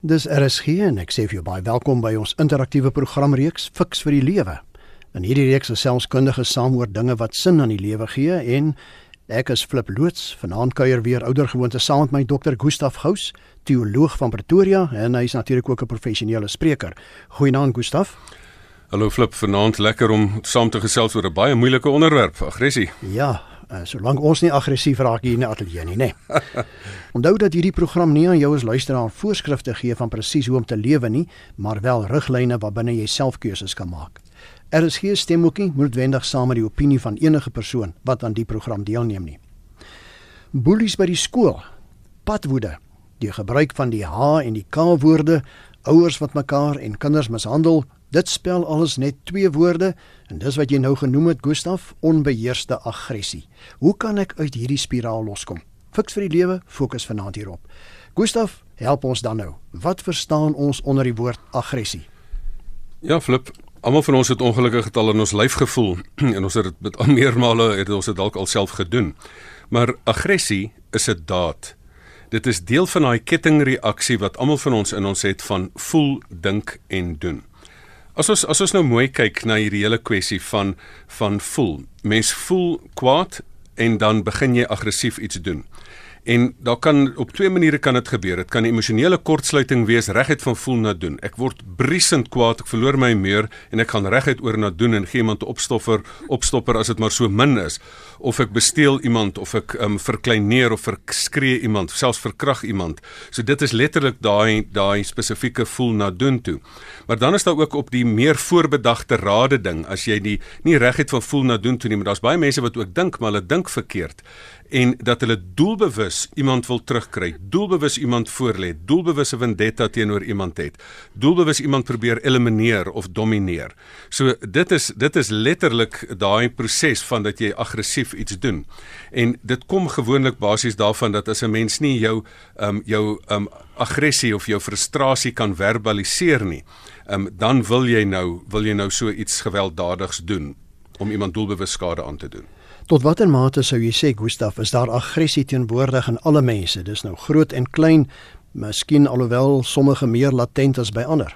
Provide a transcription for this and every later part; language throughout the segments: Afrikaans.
Dis RSG en ek sê vir jou baie welkom by ons interaktiewe programreeks Fix vir die Lewe. In hierdie reeks is selfskundiges saam oor dinge wat sin aan die lewe gee en ek is Flip loods vanaand kuier weer oudergewoonte saam met my dokter Gustaf Gous, teoloog van Pretoria en hy is natuurlik ook 'n professionele spreker. Goeienaand Gustaf. Hallo Flip, vanaand lekker om saam te gesels oor 'n baie moeilike onderwerp, aggressie. Ja, uh, solank ons nie aggressief raak hier in die ateljee nie, nê. Nee. Onthou dat hierdie program nie aan jou as luisteraar voorskrifte gee van presies hoe om te lewe nie, maar wel riglyne waarbinne jy self keuses kan maak. Er is geen stemmoekie moet wendig saam met die opinie van enige persoon wat aan die program deelneem nie. Boelies by die skool. Padwoede. Die gebruik van die H en die K woorde, ouers wat mekaar en kinders mishandel, dit spel alles net twee woorde en dis wat jy nou genoem het Gustaf, onbeheerste aggressie. Hoe kan ek uit hierdie spiraal loskom? Fiks vir die lewe, fokus vanaand hierop. Gustaf, help ons dan nou. Wat verstaan ons onder die woord aggressie? Ja, Flip, almal van ons het ongelukkig dit al in ons lyf gevoel en ons het dit met al meermale het ons dit dalk alself gedoen. Maar aggressie is 'n daad. Dit is deel van daai kettingreaksie wat almal van ons in ons het van voel, dink en doen. As ons as ons nou mooi kyk na hierdie hele kwessie van van voel. Mens voel kwaad en dan begin jy aggressief iets doen. En daar kan op twee maniere kan dit gebeur. Dit kan 'n emosionele kortsluiting wees reguit van voel na doen. Ek word briesend kwaad, ek verloor my meer en ek gaan reguit oor na doen en gee iemand 'n opstoffer, opstopper as dit maar so min is. Of ek besteel iemand of ek um, verkleineer of verskree iemand, selfs verkrag iemand. So dit is letterlik daai daai spesifieke voel na doen toe. Maar dan is daar ook op die meer voorbedagte rade ding as jy die nie reguit van voel na doen toe nie, maar daar's baie mense wat ook dink maar hulle dink verkeerd en dat hulle doelbewus iemand wil terugkry, doelbewus iemand voorlê, doelbewus 'n vendetta teenoor iemand het, doelbewus iemand probeer elimineer of domineer. So dit is dit is letterlik daai proses van dat jy aggressief iets doen. En dit kom gewoonlik basies daarvan dat as 'n mens nie jou um jou um aggressie of jou frustrasie kan verbaliseer nie, um dan wil jy nou wil jy nou so iets gewelddadigs doen om iemand doelbewus skade aan te doen. Tot watter mate sou jy sê Gustaf is daar aggressie teenwoordig in alle mense? Dis nou groot en klein, miskien alhoewel sommige meer latent as by ander.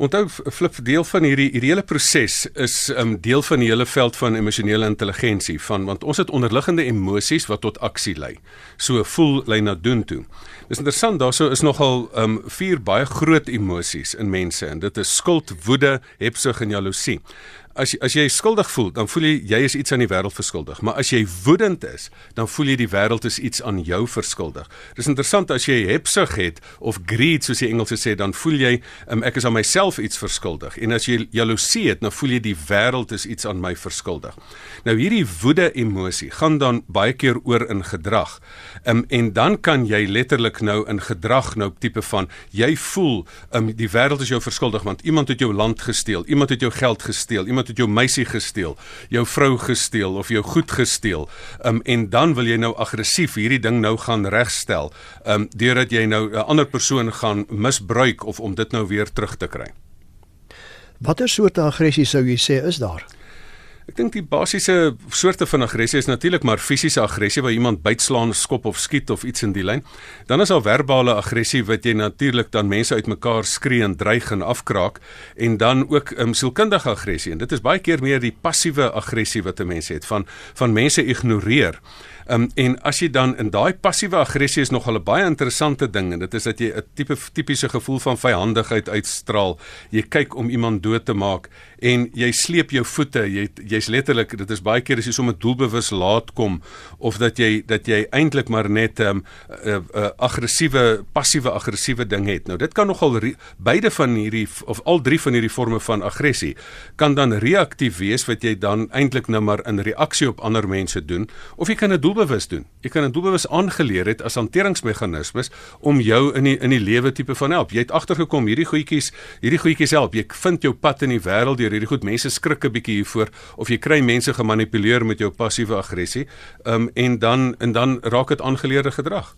Onthou flip deel van hierdie hierdie hele proses is 'n um, deel van die hele veld van emosionele intelligensie van want ons het onderliggende emosies wat tot aksie lei. So voel lei na doen toe. Dis interessant daarso is nogal um vier baie groot emosies in mense en dit is skuld, woede, hebsug en jaloesie as as jy skuldig voel, dan voel jy jy is iets aan die wêreld verskuldig. Maar as jy woedend is, dan voel jy die wêreld is iets aan jou verskuldig. Dis interessant as jy hebsug het of greed soos die Engelse sê, dan voel jy um, ek is aan myself iets verskuldig. En as jy jaloesie het, dan voel jy die wêreld is iets aan my verskuldig. Nou hierdie woede emosie gaan dan baie keer oor in gedrag. Um, en dan kan jy letterlik nou in gedrag nou tipe van jy voel um, die wêreld is jou verskuldig want iemand het jou land gesteel, iemand het jou geld gesteel, iemand het jou meisie gesteel, jou vrou gesteel of jou goed gesteel. Um en dan wil jy nou aggressief hierdie ding nou gaan regstel. Um deurdat jy nou 'n ander persoon gaan misbruik of om dit nou weer terug te kry. Watter soorte aggressie sou jy sê is daar? Ek dink die basiese soorte van aggressie is natuurlik maar fisiese aggressie waar iemand bytslaan, skop of skiet of iets in die lyn. Dan is daar verbale aggressie wat jy natuurlik dan mense uitmekaar skree en dreig en afkraak en dan ook um, sielkundige aggressie en dit is baie keer meer die passiewe aggressie wat 'n mens het van van mense ignoreer. Um, en as jy dan in daai passiewe aggressie is nogal 'n baie interessante ding en dit is dat jy 'n tipe tipiese gevoel van vyandigheid uitstraal. Jy kyk om iemand dood te maak en jy sleep jou voete. Jy jy's letterlik dit is baie keer as jy sommer doelbewus laat kom of dat jy dat jy eintlik maar net 'n um, 'n uh, uh, aggressiewe passiewe aggressiewe ding het. Nou dit kan nogal beide van hierdie of al drie van hierdie forme van aggressie kan dan reaktief wees wat jy dan eintlik nou maar in reaksie op ander mense doen of jy kan 'n doelbewus doen. Jy kan dit doelbewus aangeleer het as hanteringsmeganismes om jou in die in die lewe tipe van help. Jy het agtergekom hierdie goedjies, hierdie goedjies help. Jy vind jou pad in die wêreld deur hierdie goed. Mense skrik 'n bietjie hiervoor of jy kry mense gemanipuleer met jou passiewe aggressie. Ehm um, en dan en dan raak dit aangeleerde gedrag.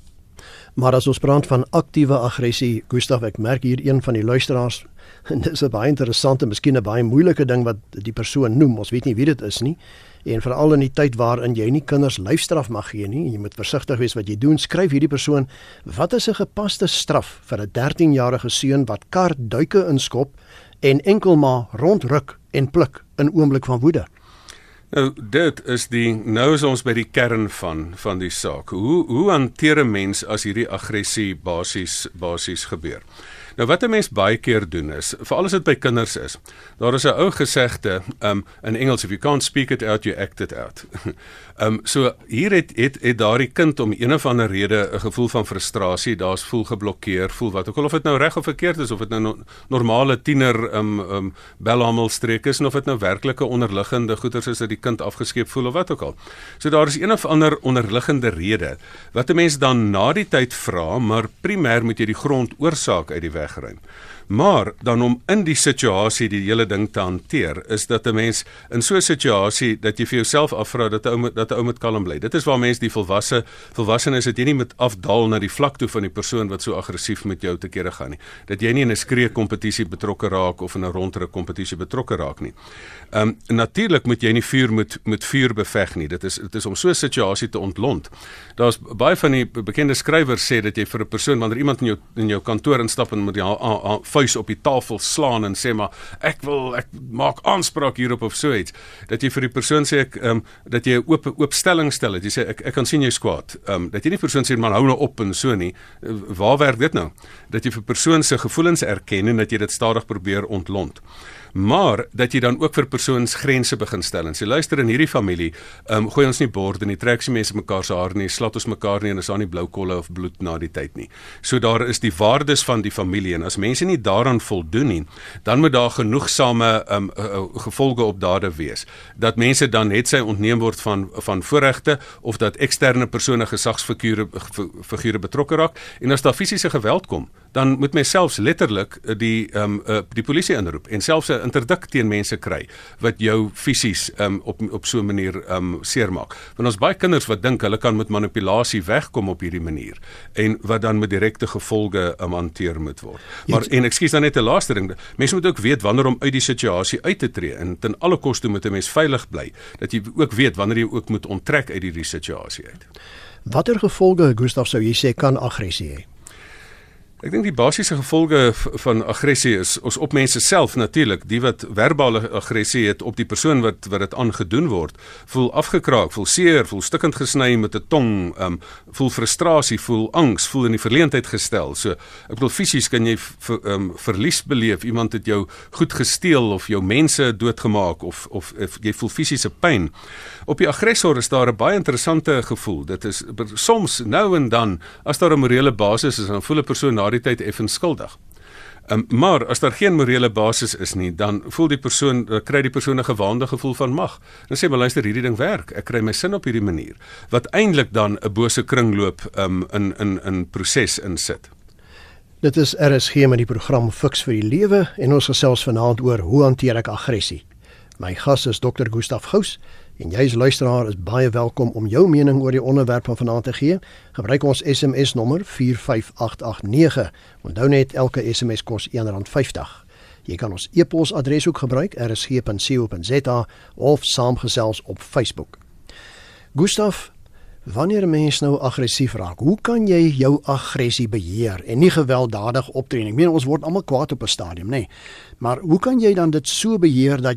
Maar as ons praat van aktiewe aggressie, Gustaf, ek merk hier een van die luisteraars en dis 'n baie interessante, miskien 'n baie moeilike ding wat die persoon noem. Ons weet nie wie dit is nie En veral in die tyd waarin jy nie kinders lyfstraf mag gee nie, jy moet versigtig wees wat jy doen. Skryf hierdie persoon: "Wat is 'n gepaste straf vir 'n 13-jarige seun wat kar duike inskop en enkel maar rondruk en pluk in oomblik van woede?" Nou dit is die nou is ons by die kern van van die saak. Hoe hoe hanteer 'n mens as hierdie aggressie basies basies gebeur? Nou wat 'n mens baie keer doen is, veral as dit by kinders is. Daar is 'n ou gesegde um in Engels if you can't speak it out you act it out. um so hier het het, het daardie kind om een of ander rede 'n gevoel van frustrasie, daar's voel geblokkeer, voel wat ook al of dit nou reg of verkeerd is of dit nou no, normale tiener um um belhamel streek is of dit nou werklike onderliggende goeters is dat die kind afgeskeep voel of wat ook al. So daar is een of ander onderliggende rede wat 'n mens dan na die tyd vra, maar primêr moet jy die grondoorsaak uit die wegruim. Maar dan om in die situasie die hele ding te hanteer, is dat 'n mens in so 'n situasie dat jy vir jouself afvra dat 'n ou dat 'n ou moet kalm bly. Dit is waar mense die volwasse volwassenes dat jy nie met afdaal na die vlak toe van die persoon wat so aggressief met jou te kere gaan nie. Dat jy nie in 'n skree kompetisie betrokke raak of in 'n rondre kompetisie betrokke raak nie. Ehm um, natuurlik moet jy nie vuur met met vuur beveg nie. Dit is dit is om so 'n situasie te ontlont. Daar's baie van die bekende skrywers sê dat jy vir 'n persoon wanneer iemand in jou in jou kantoor instap en met die vuis op die tafel slaan en sê maar ek wil ek maak aanspraak hierop of so iets dat jy vir die persoon sê ek ehm um, dat jy 'n oop oopstelling stel dat jy sê ek ek kan sien jy skwaad ehm um, dat jy nie vir persoon sê man hou nou op en so nie. Waar werk dit nou? Dat jy vir persoon se gevoelens erken en dat jy dit stadig probeer ontlont maar dat jy dan ook vir persoons grense begin stel en sê luister in hierdie familie, ehm um, gooi ons nie borde nie, trek se mense mekaar se hare nie, slat ons mekaar nie en is daar nie blou kolle of bloed na die tyd nie. So daar is die waardes van die familie en as mense nie daaraan voldoen nie, dan moet daar genoegsame ehm um, uh, gevolge op dade wees. Dat mense dan net sy ontneem word van van voorregte of dat eksterne persone gesagsfigure figure betrokke raak en as daar fisiese geweld kom, dan moet mens selfs letterlik die ehm um, uh, die polisie inroep en selfs 'n interdik teen mense kry wat jou fisies um, op op so 'n manier um seermaak. Want ons baie kinders wat dink hulle kan met manipulasie wegkom op hierdie manier en wat dan met direkte gevolge um, hanteer moet word. Maar en ekskuus dan net 'n laaste ding. Mense moet ook weet wanneer om uit die situasie uit te tree en ten alle koste moet 'n mens veilig bly dat jy ook weet wanneer jy ook moet onttrek uit hierdie situasie uit. Watter gevolge Gustaf sou jy sê kan aggressie hê? Ek dink die basiese gevolge van aggressie is ons op mense self natuurlik, die wat verbale aggressie het op die persoon wat wat dit aangedoen word, voel afgekraak, voel seer, voel stikkend gesny met 'n tong, um, voel frustrasie, voel angs, voel in die verleentheid gestel. So ek bedoel fisies kan jy ver, um, verlies beleef, iemand het jou goed gesteel of jou mense doodgemaak of of, of jy voel fisiese pyn. Op die aggressor is daar 'n baie interessante gevoel. Dit is soms nou en dan as daar 'n morele basis is, dan voel 'n persoon na daardie tyd effens skuldig. Um, maar as daar geen morele basis is nie, dan voel die persoon eh, kry die persoon 'n gewaande gevoel van mag. Dan sê maar luister, hierdie ding werk. Ek kry my sin op hierdie manier wat eintlik dan 'n bose kringloop um, in in in proses insit. Dit is RSG met die program Fix vir die Lewe en ons gesels vanaand oor hoe hanteer ek aggressie. My gas is Dr. Gustaf Gous En jy as luisteraar is baie welkom om jou mening oor die onderwerp van vanaand te gee. Gebruik ons SMS nommer 45889. Onthou net elke SMS kos R1.50. Jy kan ons e-posadres ook gebruik rsg.co.za of saamgesels op Facebook. Gustaf, wanneer 'n mens nou aggressief raak, hoe kan jy jou aggressie beheer en nie gewelddadig optree nie? Ek meen ons word almal kwaad op 'n stadium, nê? Nee. Maar hoe kan jy dan dit so beheer dat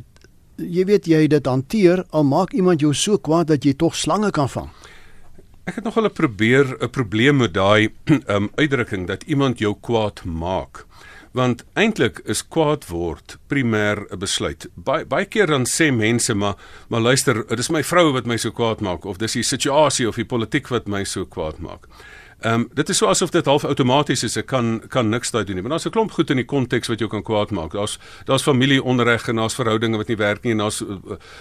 jy weet jy dit hanteer al maak iemand jou so kwaad dat jy tog slange kan vang. Ek het nog 'n probeer 'n probleem met daai um, uitdrukking dat iemand jou kwaad maak. Want eintlik is kwaad word primêr 'n besluit. Baie baie keer dan sê mense maar maar luister, dit is my vrou wat my so kwaad maak of dis die situasie of die politiek wat my so kwaad maak. Ehm um, dit is so asof dit half outomaties is. Ek kan kan niks daai doen nie. Maar daar's 'n klomp goed in die konteks wat jou kan kwaad maak. Daar's daar's familieonreg en daar's verhoudinge wat nie werk nie en daar's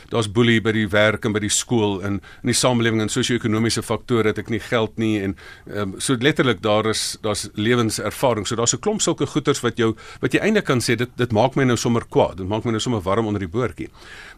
daar's boelie by die werk en by die skool en in die samelewing en sosio-ekonomiese faktore dat ek nie geld nie en ehm um, so letterlik daar is daar's lewenservaring. So daar's 'n klomp sulke goeters wat jou wat jy eintlik kan sê dit dit maak my nou sommer kwaad. Dit maak my nou sommer warm onder die boortjie.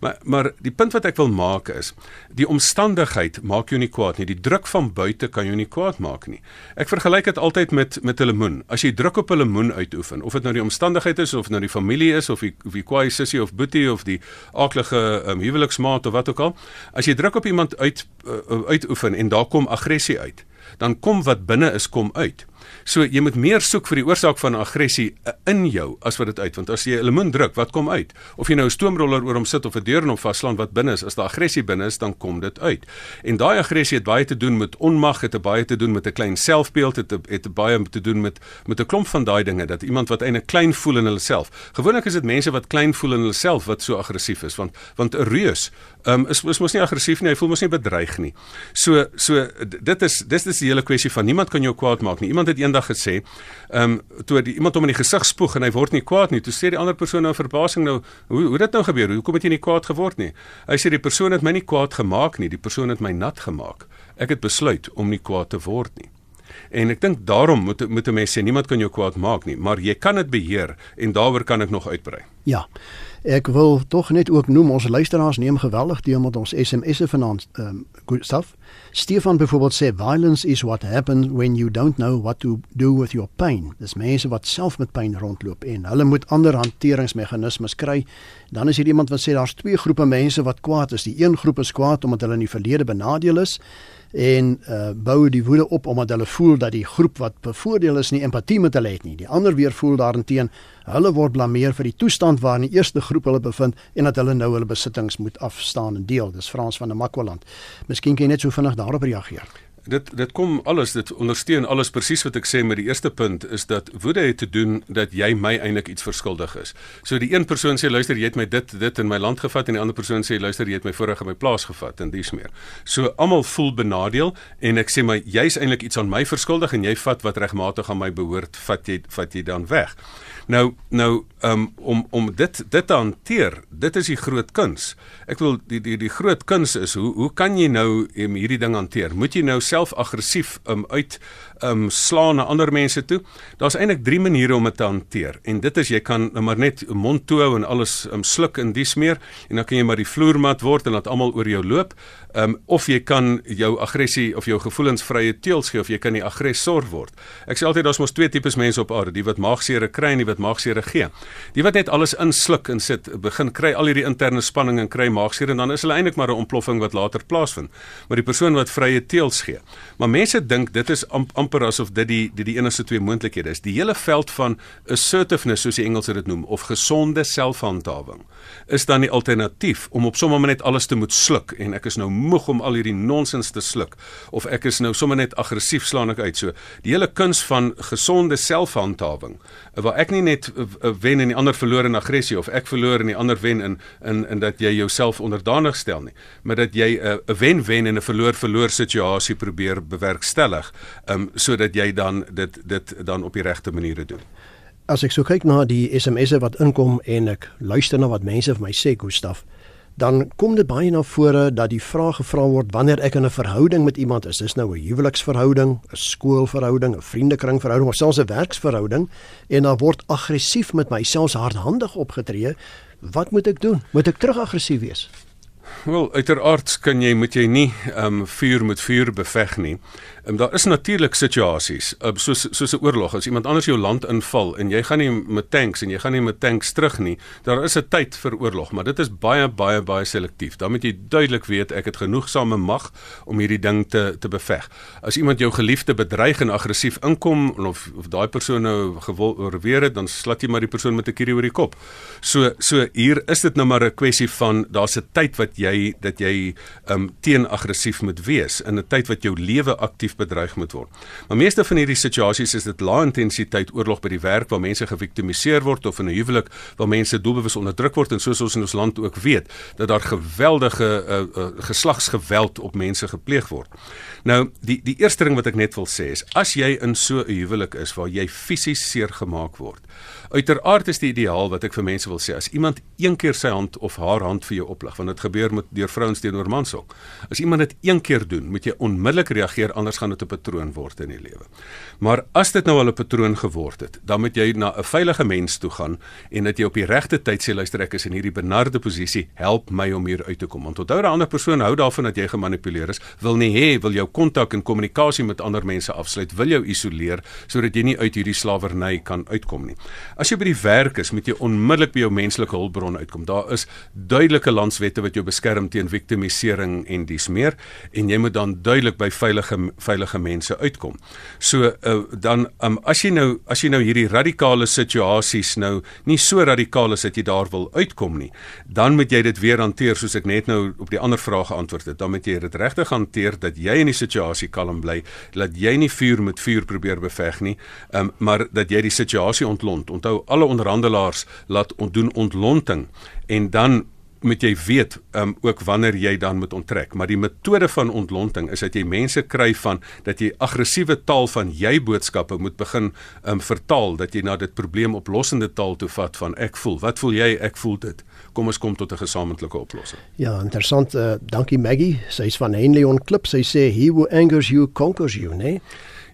Maar maar die punt wat ek wil maak is die omstandigheid maak jou nie kwaad nie. Die druk van buite kan jou nie kwaad maak nie. Ek vergelyk dit altyd met met 'n lemoen. As jy druk op 'n lemoen uitoefen, of dit nou die omstandigheid is of nou die familie is of die of die kwaai sussie of boetie of die aaklige um, huweliksmaat of wat ook al, as jy druk op iemand uit uh, uitoefen en daar kom aggressie uit, dan kom wat binne is kom uit. So jy moet meer soek vir die oorsaak van aggressie eh, in jou as wat dit uit want as jy 'n lemoen druk, wat kom uit? Of jy nou 'n stoomroller oor hom sit of 'n deur in hom vaslaan wat binne is, as daar aggressie binne is, dan kom dit uit. En daai aggressie het baie te doen met onmag, het baie te doen met 'n klein selfbeeld, het het baie te doen met met 'n klomp van daai dinge dat iemand wat eintlik klein voel in hulle self. Gewoonlik is dit mense wat klein voel in hulle self wat so aggressief is want want 'n reus um, is is mos nie aggressief nie, hy voel mos nie bedreig nie. So so dit is dis is die hele kwessie van niemand kan jou kwaad maak nie. Iemand het eendag gesê, ehm um, toe die, iemand hom in die gesig spoeg en hy word nie kwaad nie. Toe sê die ander persoon nou verbasing nou, hoe hoe dit nou gebeur? Hoekom het jy nie kwaad geword nie? Hy sê die persoon het my nie kwaad gemaak nie, die persoon het my nat gemaak. Ek het besluit om nie kwaad te word nie. En ek dink daarom moet moet 'n mens sê niemand kan jou kwaad maak nie, maar jy kan dit beheer en daaroor kan ek nog uitbrei. Ja. Ek wil tog net ook noem ons luisteraars neem geweldig deel met ons SMS'e vanaand ehm um, stuff. Stefan byvoorbeeld sê violence is what happens when you don't know what to do with your pain. Dis mense wat self met pyn rondloop en hulle moet ander hanteringsmeganismes kry. Dan is hier iemand wat sê daar's twee groepe mense wat kwaad is. Die een groep is kwaad omdat hulle in die verlede benadeel is en uh, bou die woede op omdat hulle voel dat die groep wat bevoordeel is nie empatie met hulle het nie. Die ander weer voel daarenteen hulle word blameer vir die toestand waarin die eerste groep hulle bevind en dat hulle nou hulle besittings moet afstaan en deel. Dis Frans van der Makwaland. Miskien kan jy net so vinnig daarop reageer dit dit kom alles dit ondersteun alles presies wat ek sê met die eerste punt is dat woede het te doen dat jy my eintlik iets verskuldig is. So die een persoon sê luister jy het my dit dit in my land gevat en die ander persoon sê luister jy het my vorige my plaas gevat en dis meer. So almal voel benadeel en ek sê my jy's eintlik iets aan my verskuldig en jy vat wat regmatig aan my behoort vat jy vat jy dan weg. Nou nou um, om om dit dit te hanteer, dit is die groot kuns. Ek wil die die die groot kuns is hoe hoe kan jy nou um, hierdie ding hanteer? Moet jy nou self aggressief um, uit um slaan na ander mense toe? Daar's eintlik drie maniere om dit te hanteer. En dit is jy kan nou maar net mond toe en alles um sluk in dies meer en dan kan jy maar die vloermat word en laat almal oor jou loop. Um of jy kan jou aggressie of jou gevoelens vrye teels gee of jy kan die aggressor word. Ek sê altyd daar's mos twee tipes mense op aarde, die wat maagseer kry en die wat maagseer gee. Die wat net alles insluk en sit, begin kry al hierdie interne spanning en kry maagseer en dan is hulle eintlik maar 'n ontploffing wat later plaasvind. Maar die persoon wat vrye teels gee. Maar mense dink dit is am, amper asof dit die die die enigste twee moontlikhede is. Die hele veld van assertiveness soos die Engelse dit noem of gesonde selfhandhawing is dan die alternatief om op sommer net alles te moet sluk en ek is nou moeg om al hierdie nonsens te sluk of ek is nou sommer net aggressief slaan ek uit. So die hele kuns van gesonde selfhandhawing waar ek nie net wen en die ander verloor in aggressie of ek verloor en die ander wen in in in dat jy jouself onderdanig stel nie, maar dat jy 'n uh, wen-wen en 'n verloor-verloor situasie probeer bewerkstellig, um sodat jy dan dit dit dan op die regte maniere doen. As ek so kyk na die SMS'e wat inkom en ek luister na wat mense vir my sê, Gustaf, dan kom dit baie na vore dat die vraag gevra word wanneer ek in 'n verhouding met iemand is. Dis nou 'n huweliksverhouding, 'n skoolverhouding, 'n vriendekringverhouding of selfs 'n werksverhouding en dan word aggressief met my, selfs hardhandig opgetree. Wat moet ek doen? Moet ek terug aggressief wees? Wel, uiteraard kan jy moet jy nie ehm um, vuur met vuur beveg nie. Um, daar is natuurlik situasies, uh, soos soos 'n oorlog, as iemand anders jou land inval en jy gaan nie met tanks en jy gaan nie met tanks terug nie, daar is 'n tyd vir oorlog, maar dit is baie baie baie selektief. Dan moet jy duidelik weet ek het genoegsame mag om hierdie ding te te beveg. As iemand jou geliefde bedreig en aggressief inkom of of daai persoon nou gewol oorweer het, dan slat jy maar die persoon met 'n kierie oor die kop. So so hier is dit nou maar 'n kwessie van daar's 'n tyd wat jy dat jy um teen aggressief moet wees in 'n tyd wat jou lewe aktief bedreig moet word. Maar meeste van hierdie situasies is dit lae intensiteit oorlog by die werk waar mense geviktimiseer word of in 'n huwelik waar mense doelbewus onderdruk word en soos ons in ons land ook weet dat daar geweldige uh, uh, geslagsgeweld op mense gepleeg word. Nou die die eerste ding wat ek net wil sê is as jy in so 'n huwelik is waar jy fisies seer gemaak word Uiteraard is die ideaal wat ek vir mense wil sê as iemand een keer sy hand of haar hand vir jou oplig want dit gebeur met deur vrouens teenoor mans ook. As iemand dit een keer doen, moet jy onmiddellik reageer anders gaan dit 'n patroon word in die lewe. Maar as dit nou al 'n patroon geword het, dan moet jy na 'n veilige mens toe gaan en dat jy op die regte tyd sê luister ek is in hierdie benarde posisie, help my om hier uit te kom. Want onthou 'n ander persoon hou daarvan dat jy gemanipuleer is, wil nie hê wil jou kontak en kommunikasie met ander mense afsluit, wil jou isoleer sodat jy nie uit hierdie slawerny kan uitkom nie. As jy by die werk is, moet jy onmiddellik by jou menslike hulpbron uitkom. Daar is duidelike landswette wat jou beskerm teen victimisering en dis meer en jy moet dan duidelik by veilige veilige mense uitkom. So uh, dan um, as jy nou as jy nou hierdie radikale situasies nou nie so radikaal is dat jy daar wil uitkom nie, dan moet jy dit weer hanteer soos ek net nou op die ander vrae geantwoord het. Dan moet jy dit regtig hanteer dat jy in die situasie kalm bly, dat jy nie vuur met vuur probeer beveg nie, um, maar dat jy die situasie ontlont. Onthou alle onderhandelaars laat ontdoen ontlonting en dan moet jy weet um, ook wanneer jy dan moet onttrek. Maar die metode van ontlonting is dat jy mense kry van dat jy aggressiewe taal van jy boodskappe moet begin um, vertaal dat jy na dit probleemoplossende taal toe vat van ek voel wat voel jy ek voel dit. Kom ons kom tot 'n gesamentlike oplossing. Ja interessant. Uh, dankie Maggie. Sy's van Henley on Clip sy sê he who angers you conquers you nee?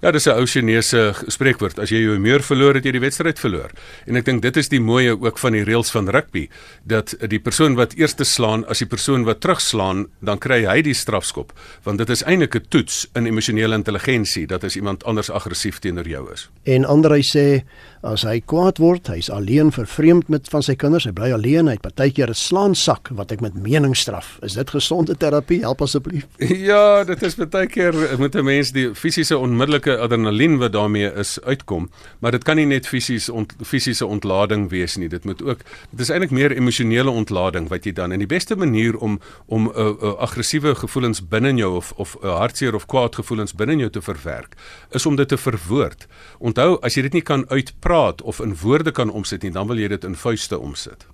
Ja, dis 'n ou Chinese spreekwoord. As jy jou humeur verloor, het jy die wedstryd verloor. En ek dink dit is die mooie ook van die reëls van rugby dat die persoon wat eers te slaan, as die persoon wat terugslaan, dan kry hy die strafskop, want dit is eintlik 'n toets in emosionele intelligensie dat as iemand anders aggressief teenoor jou is. En ander hy sê as hy kwaad word, hy's alleen vervreemd met van sy kinders, hy bly alleen, hy het partykeer 'n slaansak wat ek met mening straf. Is dit gesonde terapie? Help asseblief. Ja, dit is partykeer moet 'n mens die fisiese onmiddellike onmiddellike adrenalien wat daarmee is uitkom, maar dit kan nie net fisies ont, fisiese ontlading wees nie. Dit moet ook dit is eintlik meer emosionele ontlading wat jy dan en die beste manier om om 'n uh, uh, aggressiewe gevoelens binne in jou of of uh, hartseer of kwaad gevoelens binne in jou te verwerk, is om dit te verwoord. Onthou, as jy dit nie kan uitpraat of in woorde kan omsit nie, dan wil jy dit in vuiste omsit.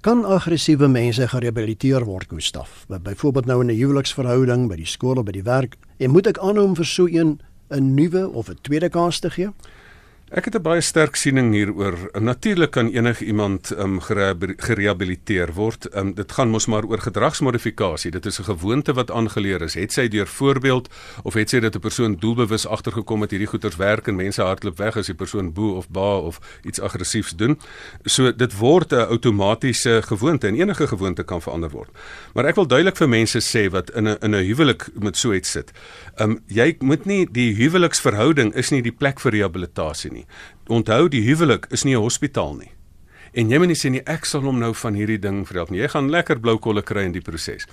Kan aggressiewe mense gerehabiliteer word, Gustaf? Byvoorbeeld nou in 'n huweliksverhouding, by die skool of by die werk, en moet ek aanhou om vir so 'n 'n nuwe of 'n tweede kans te gee? Ek het 'n baie sterk siening hieroor. Natuurlik kan enige iemand um, gerehabiliteer word. Um, dit gaan mos maar oor gedragsmodifikasie. Dit is 'n gewoonte wat aangeleer is. Het sy deur voorbeeld of het sy dat 'n persoon doelbewus agtergekom het hierdie goeters werk en mense hardloop weg as die persoon boe of ba of iets aggressiefs doen. So dit word 'n outomatiese gewoonte en enige gewoonte kan verander word. Maar ek wil duidelik vir mense sê wat in 'n in 'n huwelik met so iets sit. Um jy moet nie die huweliksverhouding is nie die plek vir rehabilitasie nie. Onthou die huwelik is nie 'n hospitaal nie. En jy moet nie sê nie ek sal hom nou van hierdie ding verhelp nie. Jy gaan lekker blou kolle kry in die proses.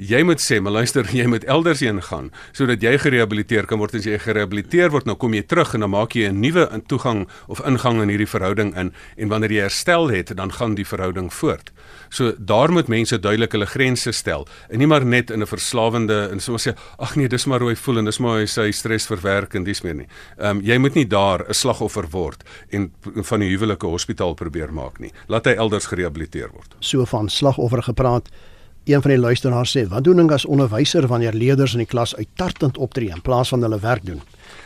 Jy moet sê, maar luister, jy moet elders heen gaan sodat jy gerehabiliteer kan word. As jy gerehabiliteer word, nou kom jy terug en dan maak jy 'n nuwe toegang of ingang in hierdie verhouding in en wanneer jy herstel het, dan gaan die verhouding voort. So daar moet mense duidelik hulle grense stel en nie maar net in 'n verslawende en so sê ag nee dis maar hoe hy voel en dis maar hy sy stres verwerk en dis meer nie. Ehm um, jy moet nie daar 'n slagoffer word en van die huwelike hospitaal probeer maak nie. Laat hy elders gerehabiliteer word. So van slagoffer gepraat. Een van die luisteraars sê, "Wat doen ek as onderwyser wanneer leerders in die klas uittartend optree in plaas van hulle werk doen?"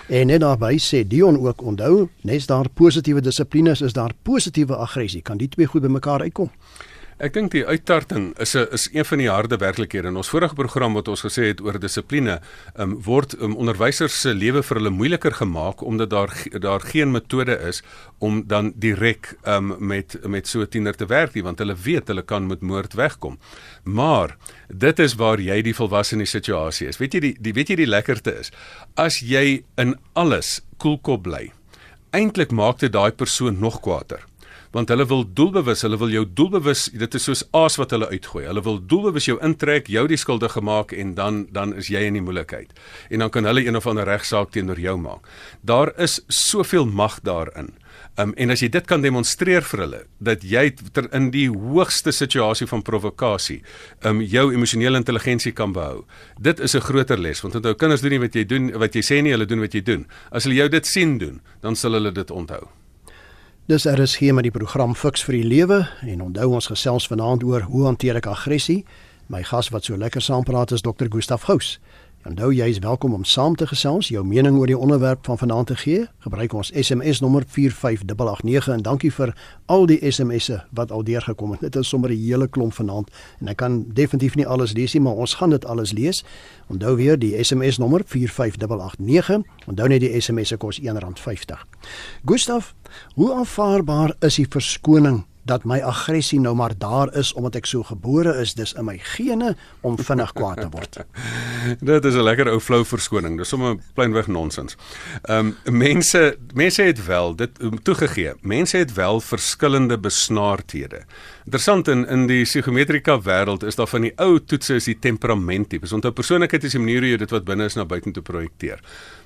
En net daarby sê Dion ook onthou, nes daar positiewe dissipline is, is daar positiewe aggressie. Kan die twee goed bymekaar uitkom? Ek dink die uittarting is 'n is een van die harde werklikhede. In ons vorige program wat ons gesê het oor dissipline, um, word um, onderwysers se lewe vir hulle moeiliker gemaak omdat daar daar geen metode is om dan direk um, met met so 'n tiener te werk nie, want hulle weet hulle kan met moord wegkom. Maar dit is waar jy die volwasse situasie is. Weet jy die, die weet jy die lekkerte is as jy in alles koelkop bly. Eintlik maak dit daai persoon nog kwaader want hulle wil doelbewus, hulle wil jou doelbewus, dit is soos aas wat hulle uitgooi. Hulle wil doelbewus jou intrek, jou die skuldige maak en dan dan is jy in die moeilikheid. En dan kan hulle een of ander regsaak teenoor jou maak. Daar is soveel mag daarin. Um, en as jy dit kan demonstreer vir hulle dat jy ter, in die hoogste situasie van provokasie um jou emosionele intelligensie kan behou. Dit is 'n groter les want onthou kinders doen nie wat jy doen wat jy sê nie, hulle doen wat jy doen. As hulle jou dit sien doen, dan sal hulle dit onthou. Dis RSG met die program Fix vir die Lewe en onthou ons gesels vanaand oor hoe hanteer ek aggressie. My gas wat so lekker saampraat is Dr. Gustaf Gous. Onthou jy is welkom om saam te gesels, jou mening oor die onderwerp van vanaand te gee. Gebruik ons SMS nommer 45889 en dankie vir al die SMS'e wat al deurgekom het. Dit is sommer 'n hele klomp vanaand en ek kan definitief nie alles lees nie, maar ons gaan dit alles lees. Onthou weer die SMS nommer 45889. Onthou net die SMS se kos R1.50. Gustaf, hoe aanvaarbaar is die verskoning dat my aggressie nou maar daar is omdat ek so gebore is, dis in my gene om vinnig kwaad te word. Dit is 'n lekker ou flou verskoning. Dis sommer plainweg nonsens. Ehm um, mense mense het wel dit um, toegegee. Mense het wel verskillende besnaardhede. Interessant in in die psigometrika wêreld is daar van die ou toetse is die temperament tipe. Onthou persoonlikheid is die manier hoe jy dit wat binne is na buite toe projekteer.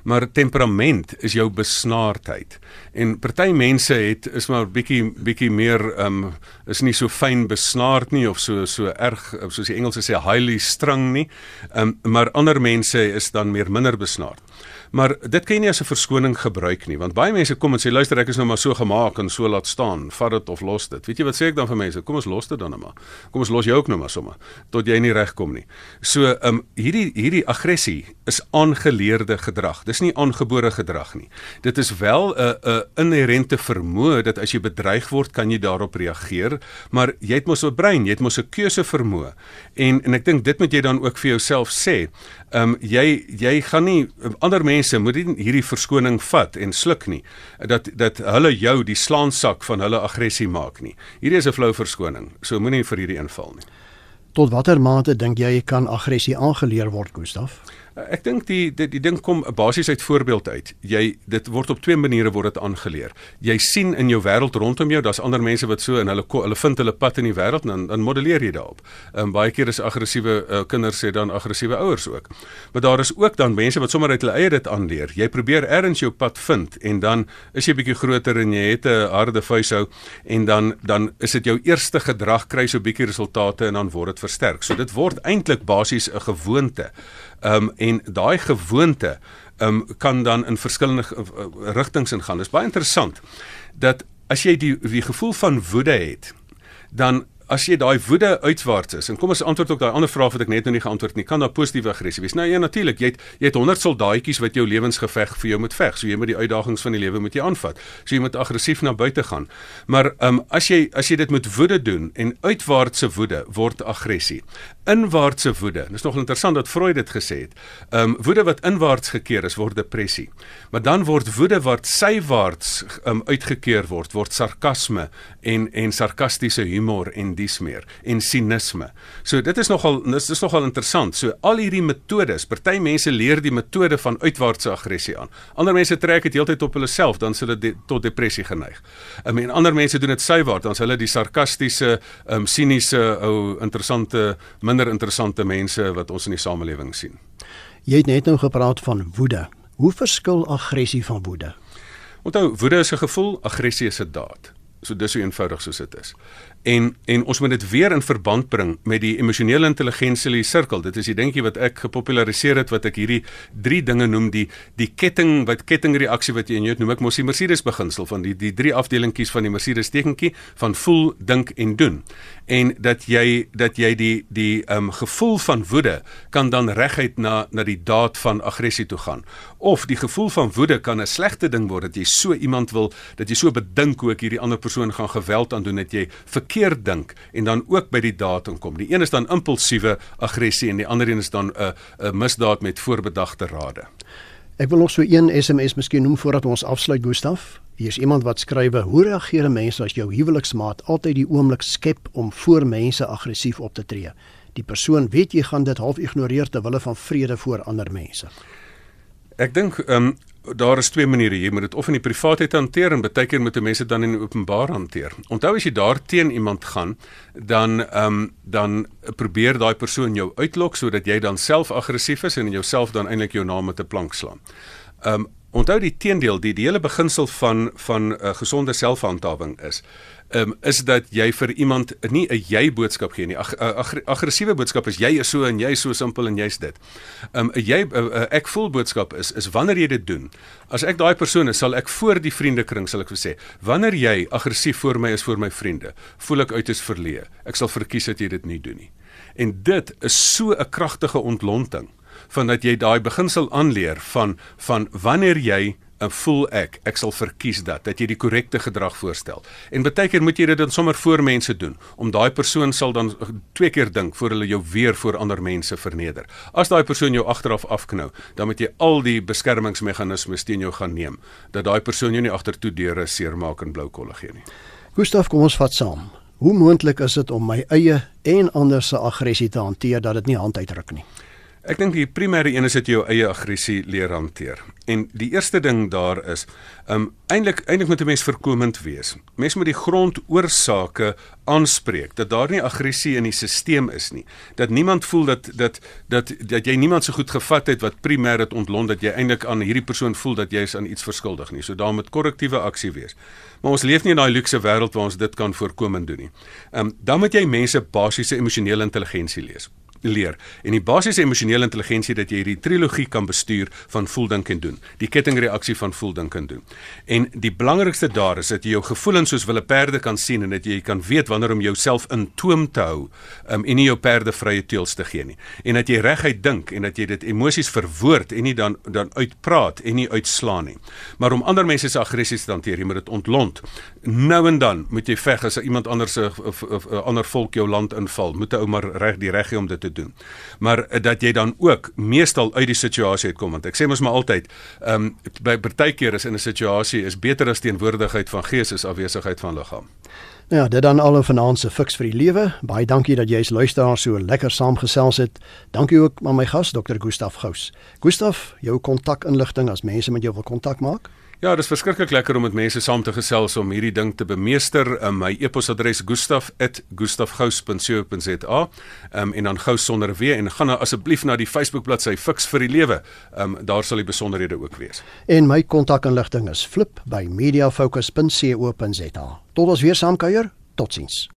Maar temperament is jou besnaardheid. En party mense het is maar bietjie bietjie meer um, is nie so fyn besnaard nie of so so erg soos die Engelse sê highly strung nie. Um, maar ander mense is dan meer minder besnaard. Maar dit kan jy nie as 'n verskoning gebruik nie, want baie mense kom en sê luister ek is nou maar so gemaak en so laat staan, vat dit of los dit. Weet jy wat sê ek dan vir mense? Kom ons los dit dan nou maar. Kom ons los jou ook nou maar sommer tot jy nie regkom nie. So, ehm um, hierdie hierdie aggressie is aangeleerde gedrag. Dis nie aangebore gedrag nie. Dit is wel 'n 'n inherente vermoë dat as jy bedreig word, kan jy daarop reageer, maar jy het mos 'n brein, jy het mos 'n keuse vermoë. En en ek dink dit moet jy dan ook vir jouself sê. Ehm um, jy jy gaan nie ander mense mense moet nie hierdie verskoning vat en sluk nie dat dat hulle jou die slaansak van hulle aggressie maak nie. Hierdie is 'n flou verskoning. So moenie vir hierdie inval nie. Tot watter mate dink jy kan aggressie aangeleer word, Gustaf? Ek dink die die, die ding kom basies uit voorbeeld uit. Jy dit word op twee maniere word dit aangeleer. Jy sien in jou wêreld rondom jou, daar's ander mense wat so en hulle hulle vind hulle pad in die wêreld en dan dan modelleer jy daarop. Ehm um, baie keer is aggressiewe uh, kinders sê dan aggressiewe ouers ook. Maar daar is ook dan mense wat sommer uit hulle eie dit aanleer. Jy probeer ergens jou pad vind en dan is jy bietjie groter en jy het 'n harde vuishou en dan dan is dit jou eerste gedrag kry so bietjie resultate en dan word dit versterk. So dit word eintlik basies 'n gewoonte. Ehm um, en daai gewoonte ehm um, kan dan in verskillende uh, rigtings ingaan. Dit is baie interessant dat as jy die die gevoel van woede het, dan as jy daai woede uitwaarts is en kom ons antwoord ook daai ander vraag wat ek net nou nie geantwoord nie. Kan daar positiewe aggressie wees? Nou ja natuurlik jy het jy het 100 soldaatjies wat jou lewensgeveg vir jou moet veg. So jy moet die uitdagings van die lewe moet jy aanvat. So jy moet aggressief na buite gaan. Maar um, as jy as jy dit met woede doen en uitwaartse woede word aggressie. Inwaartse woede. Dis nog interessant dat Freud dit gesê het. Um, woede wat inwaarts gekeer is word depressie. Maar dan word woede wat sywaarts um, uitgekeer word word sarkasme en en sarkastiese humor en dies meer en sinisme. So dit is nogal dis is nogal interessant. So al hierdie metodes, party mense leer die metode van uitwaartse aggressie aan. Ander mense trek dit heeltyd op hulle self dan hulle de, tot depressie geneig. I mean ander mense doen dit sywaarts dan hulle die sarkastiese, um siniese ou interessante, minder interessante mense wat ons in die samelewing sien. Jy het net nou gepraat van woede. Hoe verskil aggressie van woede? Onthou, woede is 'n gevoel, aggressie is 'n daad. So dis so eenvoudig soos dit is en en ons moet dit weer in verband bring met die emosionele intelligensie sirkel. Dit is die dingetjie wat ek gepopulariseer het wat ek hierdie drie dinge noem die die ketting wat kettingreaksie wat jy in jou noem ek mos die Mercedes beginsel van die die drie afdelingkies van die Mercedes tekentjie van voel, dink en doen. En dat jy dat jy die die ehm um, gevoel van woede kan dan reguit na na die daad van aggressie toe gaan. Of die gevoel van woede kan 'n slegte ding word dat jy so iemand wil dat jy so bedink hoe ek hierdie ander persoon gaan geweld aan doen dat jy verkeerd dink en dan ook by die daad kom. Die een is dan impulsiewe aggressie en die ander een is dan 'n 'n misdaad met voorbedagte rade. Ek wil nog so een SMS miskien noem voordat ons afsluit Gustaf. Hier is iemand wat skrywe: "Hoe reageer mense as jou huweliksmaat altyd die oomblik skep om voor mense aggressief op te tree? Die persoon weet jy gaan dit half ignoreer ter wille van vrede voor ander mense." Ek dink ehm um, daar is twee maniere jy moet dit of in die privaatheid hanteer en baie keer moet jy mense dan in die openbaar hanteer. Onthou as jy daar teen iemand gaan, dan ehm um, dan probeer daai persoon jou uitlok sodat jy dan self aggressief is en jouself dan eintlik jou naam met 'n plank slaan. Ehm um, onthou die teendeel, die, die hele beginsel van van 'n uh, gesonde selfhandhawing is um, is dat jy vir iemand nie 'n jy boodskap gee nie. Ag ag aggressiewe boodskap is jy is so en jy is so simpel en jy's dit. 'n um, jy a, a, ek voel boodskap is is wanneer jy dit doen. As ek daai persoon is, sal ek voor die vriendekring sal ek sê, wanneer jy aggressief voor my is voor my vriende, voel ek uit is verleë. Ek sal verkies dat jy dit nie doen nie. En dit is so 'n kragtige ontlonting van dat jy daai beginsel aanleer van van wanneer jy 'n voel ek ek sal verkies dat dat jy die korrekte gedrag voorstel. En baie keer moet jy dit dan sommer voor mense doen om daai persoon sal dan twee keer dink voor hulle jou weer voor ander mense verneder. As daai persoon jou agteraf afknou, dan moet jy al die beskermingsmeganismes teen jou gaan neem dat daai persoon jou nie agtertoe deure seermaak en blou kolle gee nie. Gustaf, kom ons vat saam. Hoe moontlik is dit om my eie en ander se aggressie te hanteer dat dit nie hand uitdruk nie? Ek dink die primêre een is dat jy jou eie aggressie leer hanteer. En die eerste ding daar is, um eintlik eintlik moet 'n mens voorkomend wees. Mens moet die grondoorsake aanspreek dat daar nie aggressie in die stelsel is nie. Dat niemand voel dat dat dat dat jy niemand so goed gevat het wat primêr dit ontlont dat jy eintlik aan hierdie persoon voel dat jy is aan iets verskuldig nie. So daar moet korrektiewe aksie wees. Maar ons leef nie in daai luukse wêreld waar ons dit kan voorkomend doen nie. Um dan moet jy mense basiese emosionele intelligensie lees leer. En die basiese emosionele intelligensie dat jy hierdie trilogie kan bestuur van voel dink en doen. Die kettingreaksie van voel dink en doen. En die belangrikste daar is dat jy jou gevoelens soos wille perde kan sien en dat jy kan weet wanneer om jouself in toom te hou um, en nie jou perde vrye teels te gee nie. En dat jy reguit dink en dat jy dit emosies verwoord en nie dan dan uitpraat en nie uitslaan nie. Maar om ander mense se aggressies te hanteer, jy moet dit ontlont. Nou en dan moet jy veg as iemand anders 'n ander volk jou land inval. Moet 'n ou maar reg die reg hê om dit te doen. Maar uh, dat jy dan ook meestal uit die situasie uitkom want ek sê mos maar altyd, ehm um, by partykeer is in 'n situasie is beter as teenwoordigheid van gees is afwesigheid van liggaam. Nou ja, dit dan al 'n finansiële fiks vir die lewe. Baie dankie dat jy as luisteraar so lekker saamgesels het. Dankie ook aan my gas Dr. Gustaf Gous. Gustaf, jou kontakinligting as mense met jou wil kontak maak? Ja, dit is verskriklik lekker om met mense saam te gesels om hierdie ding te bemeester. Um, my e-posadres gustaf@gustafgous.co.za. Um, en dan gous sonder w en gaan nou asseblief na die Facebook bladsy Fix vir die Lewe. Um, daar sal die besonderhede ook wees. En my kontakinligting is flip by mediafocus.co.za. Tot ons weer saam kuier. Totsiens.